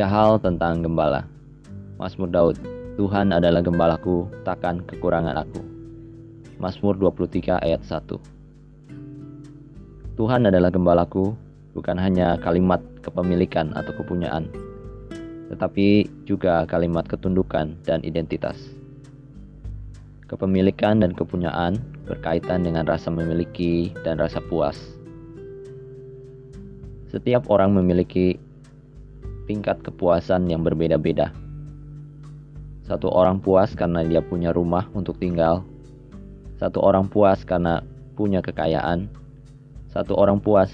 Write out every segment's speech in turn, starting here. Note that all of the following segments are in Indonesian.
Tiga hal tentang gembala. Mazmur Daud, Tuhan adalah gembalaku, takkan kekurangan aku. Mazmur 23 ayat 1. Tuhan adalah gembalaku bukan hanya kalimat kepemilikan atau kepunyaan, tetapi juga kalimat ketundukan dan identitas. Kepemilikan dan kepunyaan berkaitan dengan rasa memiliki dan rasa puas. Setiap orang memiliki tingkat kepuasan yang berbeda-beda. Satu orang puas karena dia punya rumah untuk tinggal, satu orang puas karena punya kekayaan, satu orang puas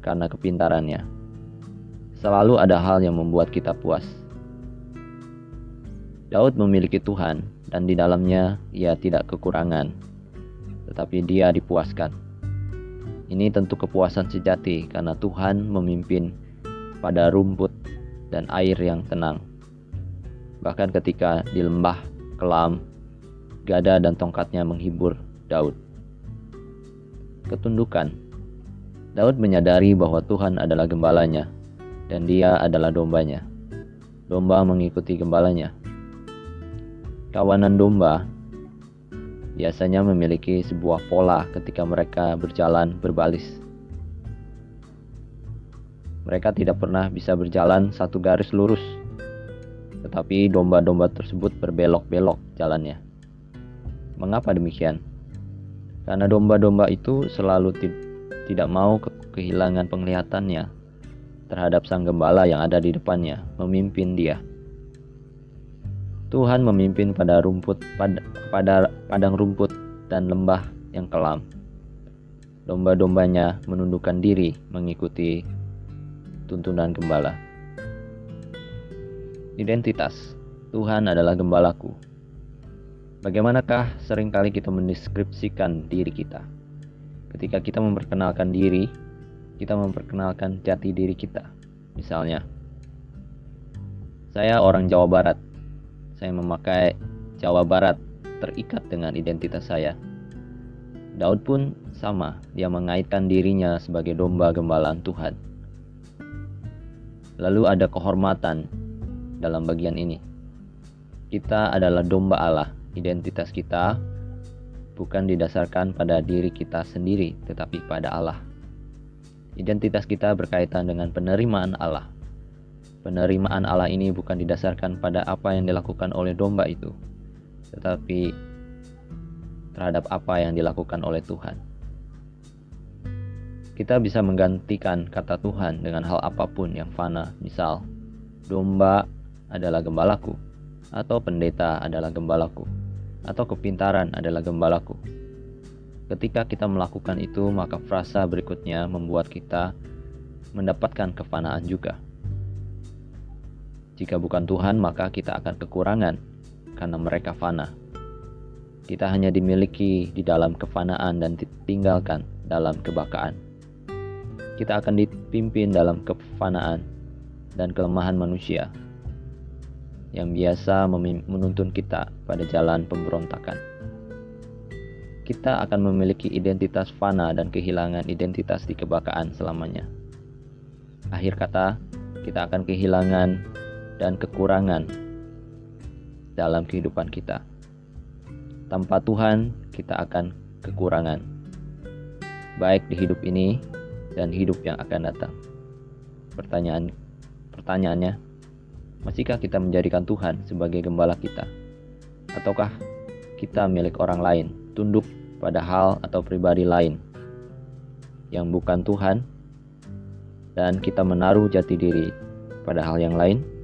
karena kepintarannya. Selalu ada hal yang membuat kita puas. Daud memiliki Tuhan, dan di dalamnya ia tidak kekurangan, tetapi dia dipuaskan. Ini tentu kepuasan sejati karena Tuhan memimpin pada rumput dan air yang tenang. Bahkan ketika di lembah kelam, gada dan tongkatnya menghibur Daud. Ketundukan. Daud menyadari bahwa Tuhan adalah gembalanya dan dia adalah dombanya. Domba mengikuti gembalanya. Kawanan domba biasanya memiliki sebuah pola ketika mereka berjalan berbalis mereka tidak pernah bisa berjalan satu garis lurus, tetapi domba-domba tersebut berbelok-belok jalannya. Mengapa demikian? Karena domba-domba itu selalu tidak mau ke kehilangan penglihatannya terhadap sang gembala yang ada di depannya, memimpin dia. Tuhan memimpin pada rumput pada, pada padang rumput dan lembah yang kelam. Domba-dombanya menundukkan diri mengikuti tuntunan gembala. Identitas Tuhan adalah gembalaku. Bagaimanakah sering kali kita mendeskripsikan diri kita? Ketika kita memperkenalkan diri, kita memperkenalkan jati diri kita. Misalnya, saya orang Jawa Barat. Saya memakai Jawa Barat terikat dengan identitas saya. Daud pun sama, dia mengaitkan dirinya sebagai domba gembalaan Tuhan. Lalu ada kehormatan dalam bagian ini. Kita adalah domba Allah. Identitas kita bukan didasarkan pada diri kita sendiri, tetapi pada Allah. Identitas kita berkaitan dengan penerimaan Allah. Penerimaan Allah ini bukan didasarkan pada apa yang dilakukan oleh domba itu, tetapi terhadap apa yang dilakukan oleh Tuhan kita bisa menggantikan kata Tuhan dengan hal apa pun yang fana. Misal, domba adalah gembalaku, atau pendeta adalah gembalaku, atau kepintaran adalah gembalaku. Ketika kita melakukan itu, maka frasa berikutnya membuat kita mendapatkan kefanaan juga. Jika bukan Tuhan, maka kita akan kekurangan karena mereka fana. Kita hanya dimiliki di dalam kefanaan dan ditinggalkan dalam kebakaan kita akan dipimpin dalam kefanaan dan kelemahan manusia yang biasa menuntun kita pada jalan pemberontakan. Kita akan memiliki identitas fana dan kehilangan identitas di kebakaan selamanya. Akhir kata, kita akan kehilangan dan kekurangan dalam kehidupan kita. Tanpa Tuhan, kita akan kekurangan, baik di hidup ini dan hidup yang akan datang. Pertanyaan pertanyaannya, masihkah kita menjadikan Tuhan sebagai gembala kita? Ataukah kita milik orang lain, tunduk pada hal atau pribadi lain yang bukan Tuhan dan kita menaruh jati diri pada hal yang lain?